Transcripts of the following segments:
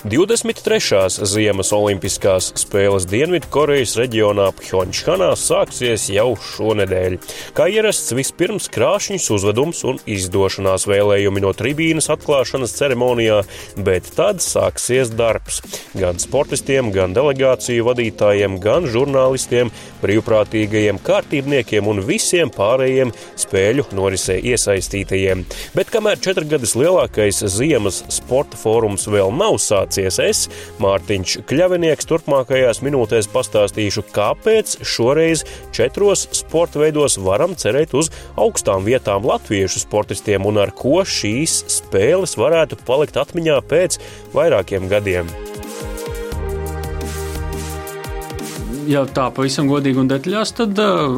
23. Ziemas Olimpiskās spēles Dienvidkorejas reģionā Pjončhanā sāksies jau šonadēļ. Kā ierasts, vispirms krāšņs uzvedums un izdošanās vēlējumi no tribīnas atklāšanas ceremonijā, bet tad sāksies darbs. Gan sportistiem, gan delegāciju vadītājiem, gan žurnālistiem, brīvprātīgajiem kārtībniekiem un visiem pārējiem spēļu norisē iesaistītajiem. Bet kamēr četrgadus lielākais ziemas sporta fórums vēl nav sācies, sācies es, Mārtiņš Kļavinieks. Turpmākajās minūtēs pastāstīšu, kāpēc šoreiz četros sporta veidos varam cerēt uz augstām vietām latviešu sportistiem un ar ko šīs spēles varētu palikt atmiņā pēc vairākiem gadiem. ja tā pavisam godīgi un detaļās, tad uh,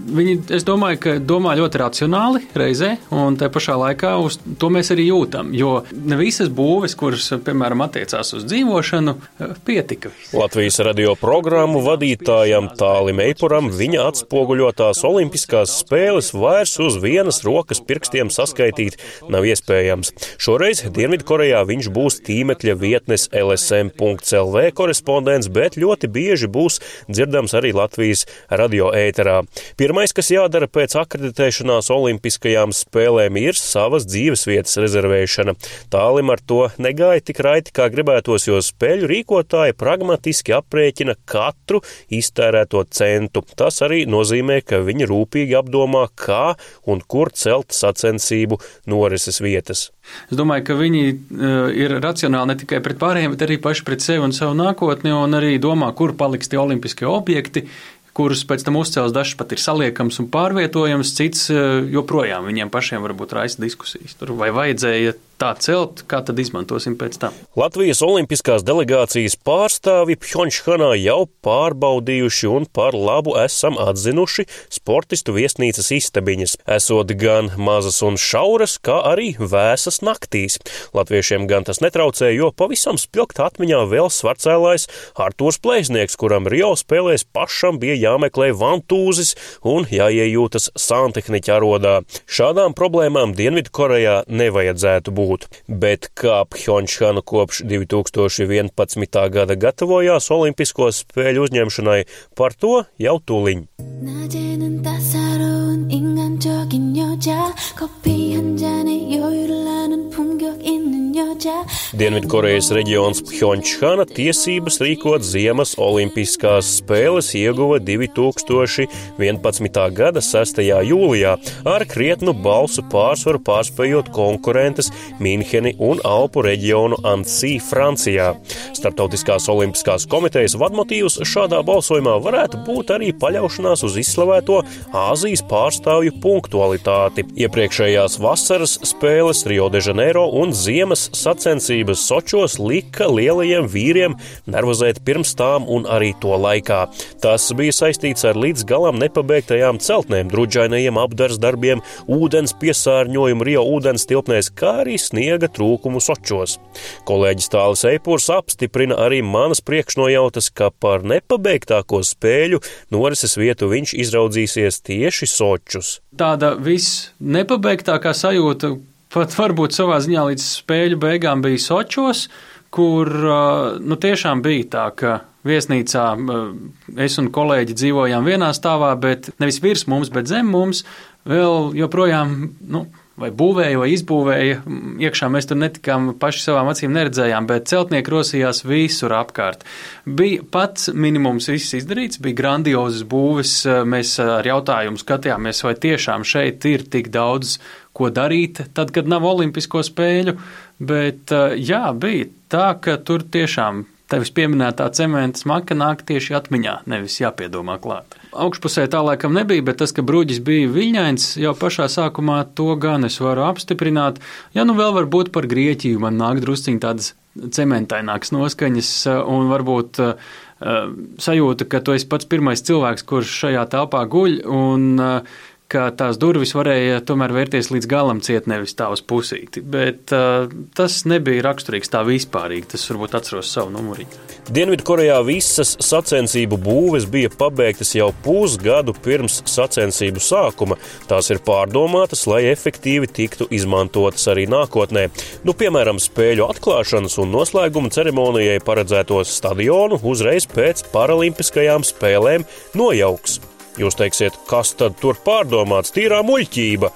viņi, es domāju, ka domā ļoti racionāli reizē, un tā pašā laikā uz to mēs arī jūtam. Jo ne visas būves, kuras, piemēram, attiecās uz dzīvošanu, uh, pietika. Latvijas radio programmu vadītājam Tālim Eipuram viņa atspoguļotās olimpiskās spēles vairs uz vienas rokas pirkstiem saskaitīt nav iespējams. Šoreiz Dienvidkorejā viņš būs tīmekļa vietnes lsm.lv korespondents, bet ļoti bieži būs dzirdams arī Latvijas radio ēterā. Pirmais, kas jādara pēc akreditēšanās Olimpiskajām spēlēm, ir savas dzīvesvietas rezervēšana. Tālim ar to negāja tik raiti, kā gribētos, jo spēļu rīkotāji pragmatiski aprēķina katru iztērēto centu. Tas arī nozīmē, ka viņi rūpīgi apdomā, kā un kur celt sacensību norises vietas. Es domāju, ka viņi uh, ir racionāli ne tikai pret pārējiem, bet arī paši pret sevi un savu nākotni, un arī domā, kur paliks tie olimpiskie objekti, kurus pēc tam uzcels, dažs pat ir saliekams un pārvietojams, cits uh, joprojām viņiem pašiem varbūt raisa diskusijas. Tur vai vajadzēja tā celt, kā tad izmantosim pēc tam. Latvijas Olimpiskās delegācijas pārstāvi Pjončhanā jau pārbaudījuši un par labu esam atzinuši sportistu viesnīcas istabiņas, esot gan mazas un šauras, kā arī vēsas naktīs. Latviešiem gan tas netraucēja, jo pavisam spilgt atmiņā vēl svarcēlājs Artūrs Plēsnieks, kuram Rio spēlēs pašam bija jāmeklē vantūzis un jāiejūtas santehniķa arodā. Šādām problēmām Dienvidkorejā nevajadzētu būt būt, bet kā Pjončhana kopš 2011. gada gatavojās Olimpisko spēļu uzņemšanai, par to jau tūliņ. 낮에는 따사로운 인간적인 여자 커피 한 잔에 여유를 하는 품격 있는 여자 Dienvidkorejas reģions Pjončhana tiesības rīkot Ziemas Olimpiskās spēles ieguva 2011. gada 6. jūlijā ar krietnu balsu pārsvaru pārspējot konkurentes Minheni un Alpu reģionu Ansī Francijā. Startautiskās Olimpiskās komitejas vadmotīvs šādā balsojumā varētu būt arī paļaušanās uz izslavēto Āzijas pārstāvju punktualitāti. Iepriekšējās vasaras spēles Rio de Janeiro un Ziemas sacensības sacensības Sočos lika lielajiem vīriem nervozēt pirms tām un arī to laikā. Tas bija saistīts ar līdz galam nepabeigtajām celtnēm, druģainajiem apdars darbiem, ūdens piesārņojumu Rio ūdens tilpnēs, kā arī sniega trūkumu Sočos. Kolēģis Tālis Eipūrs apstiprina arī manas priekšnojautas, ka par nepabeigtāko spēļu norises vietu viņš izraudzīsies tieši Sočus. Tāda visnepabeigtākā sajūta, pat varbūt savā ziņā līdz spēļu beigām bija Sočos, kur nu, tiešām bija tā, ka viesnīcā es un kolēģi dzīvojām vienā stāvā, bet nevis virs mums, bet zem mums vēl joprojām. Nu, vai būvēja, vai izbūvēja. Iekšā mēs tur netikām paši savām acīm neredzējām, bet celtnieki rosījās visur apkārt. Bija pats minimums viss izdarīts, bija grandiozas būves. Mēs ar jautājumu skatījāmies, vai tiešām šeit ir tik daudz ko darīt, tad, kad nav olimpisko spēļu. Bet jā, bija tā, ka tur tiešām tevis pieminētā cementa smaka nāk tieši atmiņā, nevis jāpiedomā klāt. Augšpusē tā laikam nebija, bet tas, ka bruģis bija viļņains, jau pašā sākumā to gan es varu apstiprināt. Ja nu vēl varbūt par Grieķiju man nāk drusciņi tādas cementainākas noskaņas un varbūt uh, sajūta, ka tu esi pats pirmais cilvēks, kurš šajā telpā guļ un uh, ka tās durvis varēja tomēr vērties līdz galam ciet, nevis tā uz pusīti. Bet uh, tas nebija raksturīgs tā vispārīgi. Tas varbūt atceros savu numuriņu. Dienvidkorejā visas sacensību būves bija pabeigtas jau pusgadu pirms sacensību sākuma. Tās ir pārdomātas, lai efektīvi tiktu izmantotas arī nākotnē. Nu, piemēram, spēļu atklāšanas un noslēguma ceremonijai paredzētos stadionu uzreiz pēc Paralimpiskajām spēlēm nojauks. Jūs teiksiet, kas tad tur pārdomāts? Tīrā muļķība!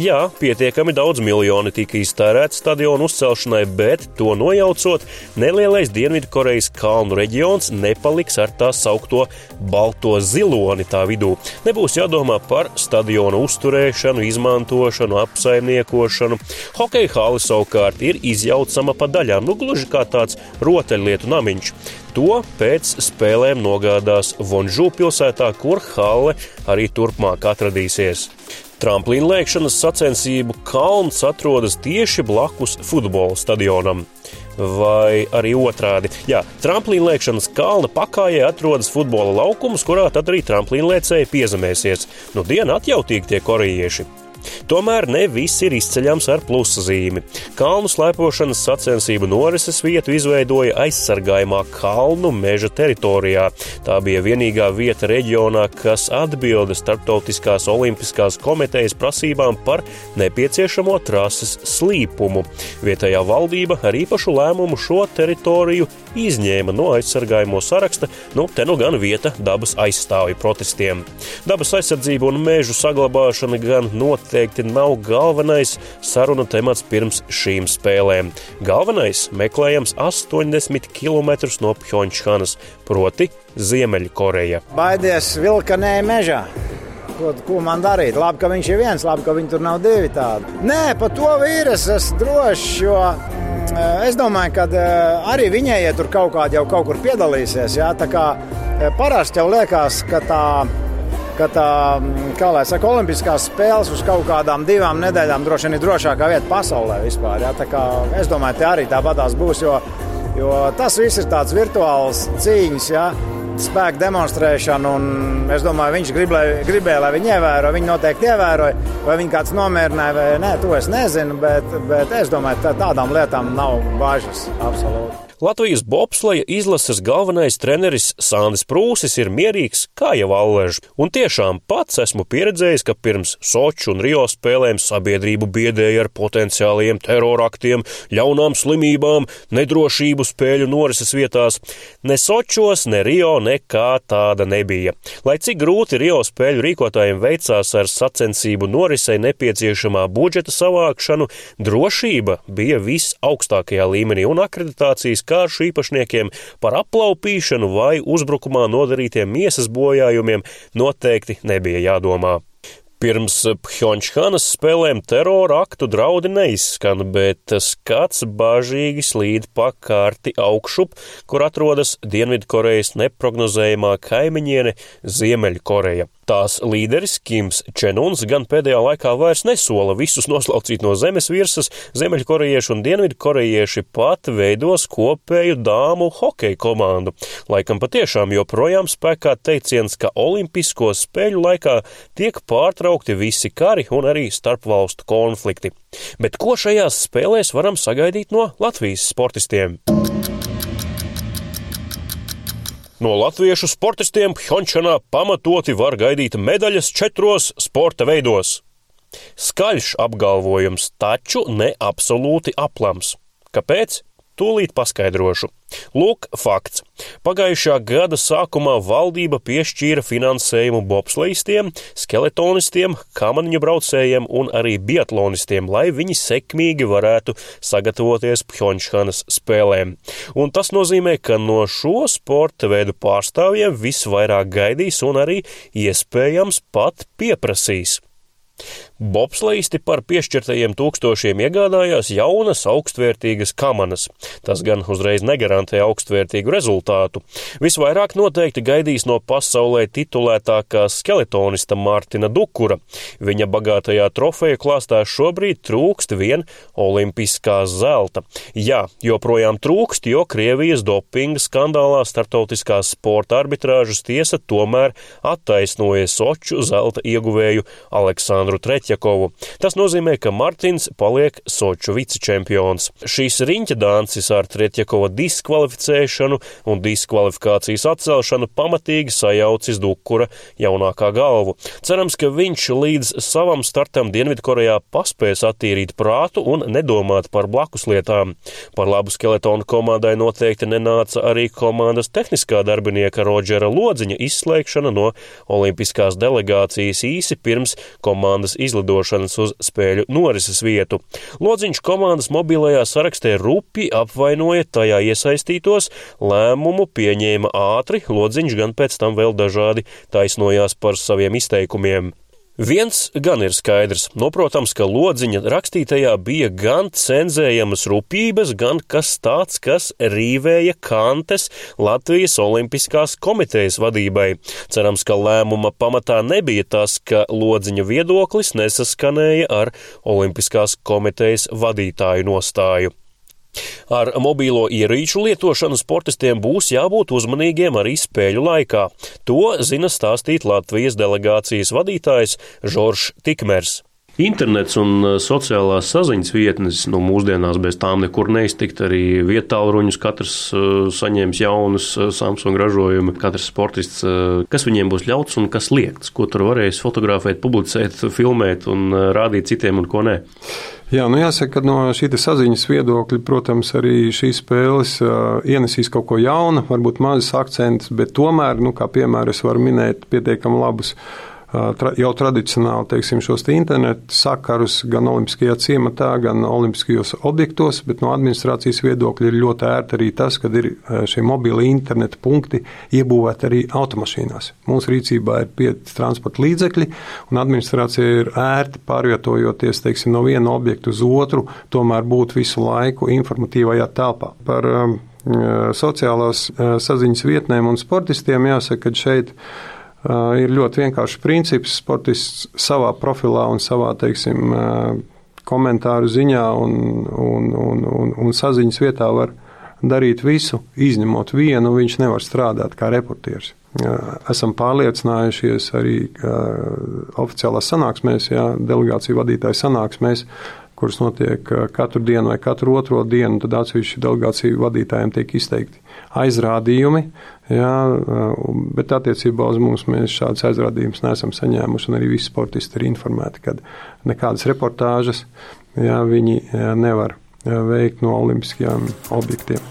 Jā, pietiekami daudz miljoni tika iztērēti stadionu uzcelšanai, bet to nojaucot, nelielais Dienvidkorejas kalnu reģions nepaliks ar tā saukto balto ziloni tā vidū. Nebūs jādomā par stadionu uzturēšanu, izmantošanu, apsaimniekošanu. Hokeja hāli savukārt ir izjaucama pa daļām, nu gluži kā tāds rotaļlietu namiņš. To pēc spēlēm nogādās Vonžū pilsētā, kur Halle arī turpmāk atradīsies. Tramplīna lēkšanas sacensību kalns atrodas tieši blakus futbola stadionam. Vai arī otrādi. Jā, tramplīna lēkšanas kalna pakājē atrodas futbola laukums, kurā tad arī tramplīna lēcēji piezemēsies. Nu, diena atjautīgi tie korejieši. Tomēr ne viss ir izceļams ar plusa zīmi. Kalnu slēpošanas sacensību norises vietu izveidoja aizsargājumā kalnu meža teritorijā. Tā bija vienīgā vieta reģionā, kas atbilda Startautiskās olimpiskās komitejas prasībām par nepieciešamo trases slīpumu. Vietējā valdība ar īpašu lēmumu šo teritoriju izņēma no aizsargājamo saraksta, nu te nu gan vieta dabas aizstāvju protestiem. Dabas aizsardzība un mežu saglabāšana gan notiek noteikti nav galvenais sarunu temats pirms šīm spēlēm. Galvenais meklējams 80 km no Pjončhanas, proti Ziemeļkoreja. Baidies vilkanē mežā! Ko, ko man darīt? Labi, ka viņš ir viens, labi, ka viņi tur nav divi tādi. Nē, par to vīrusu es drošs, jo mm, es domāju, ka eh, arī viņai, ja tur kaut kādā jau kaut kur piedalīsies, jā, tā kā eh, parasti jau liekas, ka tā ka tā, kā lai saka, olimpiskās spēles uz kaut kādām divām nedēļām droši vien ir drošākā vieta pasaulē vispār. Ja? Tā kā, es domāju, ka arī tāpatās būs, jo, jo tas viss ir tāds virtuāls cīņas. Ja? spēku demonstrēšanu. Es domāju, viņš gribēja, gribēja, lai viņi ievēro. Viņi noteikti ievēroja, vai viņi kāds nomierināja vai nē, to es nezinu. Bet, bet es domāju, ka tādām lietām nav bažas absolūti. Latvijas bobsleja izlases galvenais treneris Sandis Prūsis ir mierīgs kā jau allež, un tiešām pats esmu pieredzējis, ka pirms Soču un Rio spēlēm sabiedrību biedēja ar potenciāliem teroraktiem, ļaunām slimībām, nedrošību spēļu norises vietās. Ne Sočos, ne Rio nekā tāda nebija. Lai cik grūti Rio spēļu rīkotājiem veicās ar sacensību norisei nepieciešamā budžeta savākšanu, drošība bija visaugstākajā līmenī un akreditācijas kāršu īpašniekiem par aplaupīšanu vai uzbrukumā nodarītiem miesas bojājumiem noteikti nebija jādomā. Pirms Pjončhanas spēlēm terora aktu draudi neizskan, bet skats bažīgi slīd pa kārti augšup, kur atrodas Dienvidkorejas neprognozējumā kaimiņiene Ziemeļkoreja. Tās līderis Kims Čenuns gan pēdējā laikā vairs nesola visus noslaucīt no zemes virsmas, ziemeļkorejieši un dienvidkorejieši pat veidos kopēju dāmu hokeja komandu. Laikam patiešām joprojām spēkā teiciens, ka Olimpisko spēļu laikā tiek pārtraukti visi kari un arī starpvalstu konflikti. Bet ko šajās spēlēs varam sagaidīt no Latvijas sportistiem? No latviešu sportistiem Pjončanā pamatoti var gaidīt medaļas četros sporta veidos. Skaļš apgalvojums, taču ne absolūti aplams. Kāpēc? Tūlīt paskaidrošu. Lūk, fakts. Pagājušā gada sākumā valdība piešķīra finansējumu bobslejistiem, skeletonistiem, kamaniņu braucējiem un arī biatlonistiem, lai viņi sekmīgi varētu sagatavoties Pjončhanas spēlēm. Un tas nozīmē, ka no šo sporta veidu pārstāvjiem visvairāk gaidīs un arī iespējams pat pieprasīs. Bobslīsti par piešķirtajiem tūkstošiem iegādājās jaunas augstvērtīgas kamanas. Tas gan uzreiz negarantē augstvērtīgu rezultātu. Visvairāk noteikti gaidīs no pasaulē titulētākā skeletonista Mārtina Dukura. Viņa bagātajā trofeju klāstā šobrīd trūkst vien olimpiskā zelta. Jā, joprojām trūkst, jo Krievijas dopinga skandālā startautiskās sporta arbitrāžas tiesa tomēr attaisnoja Soču zelta ieguvēju Aleksandru Treķi. Tretjakovu. Tas nozīmē, ka Martins paliek Soču vicečempions. Šīs riņķa dancis ar Tretjakova diskvalificēšanu un diskvalifikācijas atcelšanu pamatīgi sajaucis Dukura jaunākā galvu. Cerams, ka viņš līdz savam startam Dienvidkorejā paspēs attīrīt prātu un nedomāt par blakus lietām. Par labu skeletonu komandai noteikti nenāca arī komandas tehniskā darbinieka Rodžera Lodziņa izslēgšana no olimpiskās delegācijas īsi pirms komandas izlaišanas izlidošanas uz spēļu norises vietu. Lodziņš komandas mobilajā sarakstē rupi apvainoja tajā iesaistītos, lēmumu pieņēma ātri, Lodziņš gan pēc tam vēl dažādi taisnojās par saviem izteikumiem. Viens gan ir skaidrs, noprotams, ka lodziņa rakstītajā bija gan cenzējamas rūpības, gan kas tāds, kas rīvēja kantes Latvijas Olimpiskās komitejas vadībai. Cerams, ka lēmuma pamatā nebija tas, ka lodziņa viedoklis nesaskanēja ar Olimpiskās komitejas vadītāju nostāju. Ar mobīlo ierīču lietošanu sportistiem būs jābūt uzmanīgiem arī spēļu laikā. To zina stāstīt Latvijas delegācijas vadītājs Žoržs Tikmers. Internets un uh, sociālās saziņas vietnes, nu, mūsdienās bez tām nekur neiztikt. Arī vietāluņus katrs uh, saņēmis jaunus uh, Samsung ražojumus, katrs sportists, kas viņiem būs ļauts un kas liekts, ko tur varēs fotografēt, publicēt, filmēt un rādīt citiem un ko nē. Jā, nu jāsaka, ka no šīs saziņas viedokļa, protams, arī šīs spēles uh, ienesīs kaut ko jaunu, varbūt mazas akcentus, bet tomēr, nu, kā piemēram, es varu minēt pietiekami labus tra, jau tradicionāli teiksim, šos te internetu sakarus gan Olimpiskajā ciematā, gan Olimpiskajos objektos, bet no administrācijas viedokļa ir ļoti ērti arī tas, ka ir šie mobili interneta punkti iebūvēti arī automašīnās. Mūsu rīcībā ir pieci transporta līdzekļi, un administrācija ir ērti pārvietojoties teiksim, no viena objekta uz otru, tomēr būt visu laiku informatīvajā telpā. Par um, sociālās saziņas vietnēm un sportistiem jāsaka, ka šeit ir ļoti vienkāršs princips. Sportists savā profilā un savā, teiksim, komentāru ziņā un, un, un, un, un saziņas vietā var darīt visu, izņemot vienu, viņš nevar strādāt kā reportieris. Esam pārliecinājušies arī oficiālās sanāksmēs, jā, delegāciju vadītāju sanāksmēs, kuras notiek katru dienu vai katru otro dienu, tad atsevišķi delegāciju vadītājiem tiek izteikti aizrādījumi, jā, bet attiecībā uz mums mēs šādas aizrādījumus neesam saņēmuši, un arī visi sportisti ir informēti, ka nekādas reportāžas jā, viņi nevar veikt no olimpiskajiem objektiem.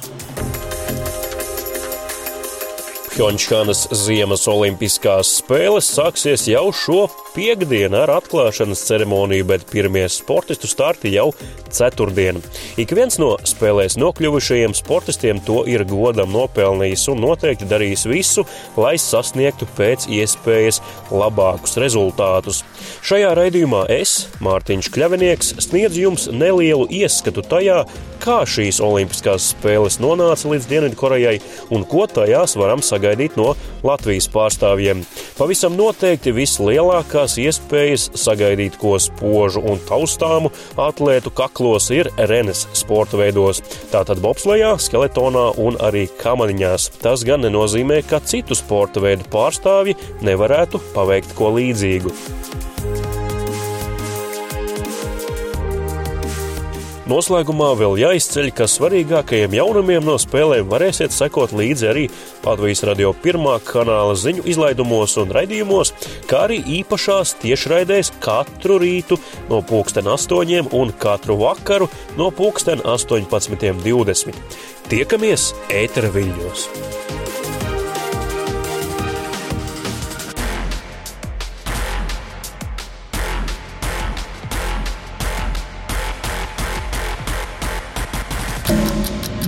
Pjončānas Ziemas Olimpiskās spēles sāksies jau šo piekdienu ar atklāšanas ceremoniju, bet pirmie sportistu starti jau ceturtdien. Ik viens no spēlēs nokļuvušajiem sportistiem to ir godam nopelnījis un noteikti darīs visu, lai sasniegtu pēc iespējas labākus rezultātus. Šajā raidījumā es, Mārtiņš Kļavinieks, sniedzu jums nelielu ieskatu tajā, kā šīs Olimpiskās spēles nonāca līdz Dienvidkorejai un ko tajās varam sagaidīt no Latvijas pārstāvjiem. Pavisam noteikti vislielākās iespējas sagaidīt ko spožu un taustāmu atlētu kaklos ir renes sporta veidos, tātad bobslejā, skeletonā un arī kamaniņās. Tas gan nenozīmē, ka citu sporta veidu pārstāvji nevarētu paveikt ko līdzīgu. Noslēgumā vēl jāizceļ, ka svarīgākajiem jaunumiem no spēlēm varēsiet sekot līdzi arī Latvijas radio pirmā kanāla ziņu izlaidumos un raidījumos, kā arī īpašās tiešraidēs katru rītu no pulksten 8 un katru vakaru no pulksten 18.20. Tiekamies ētera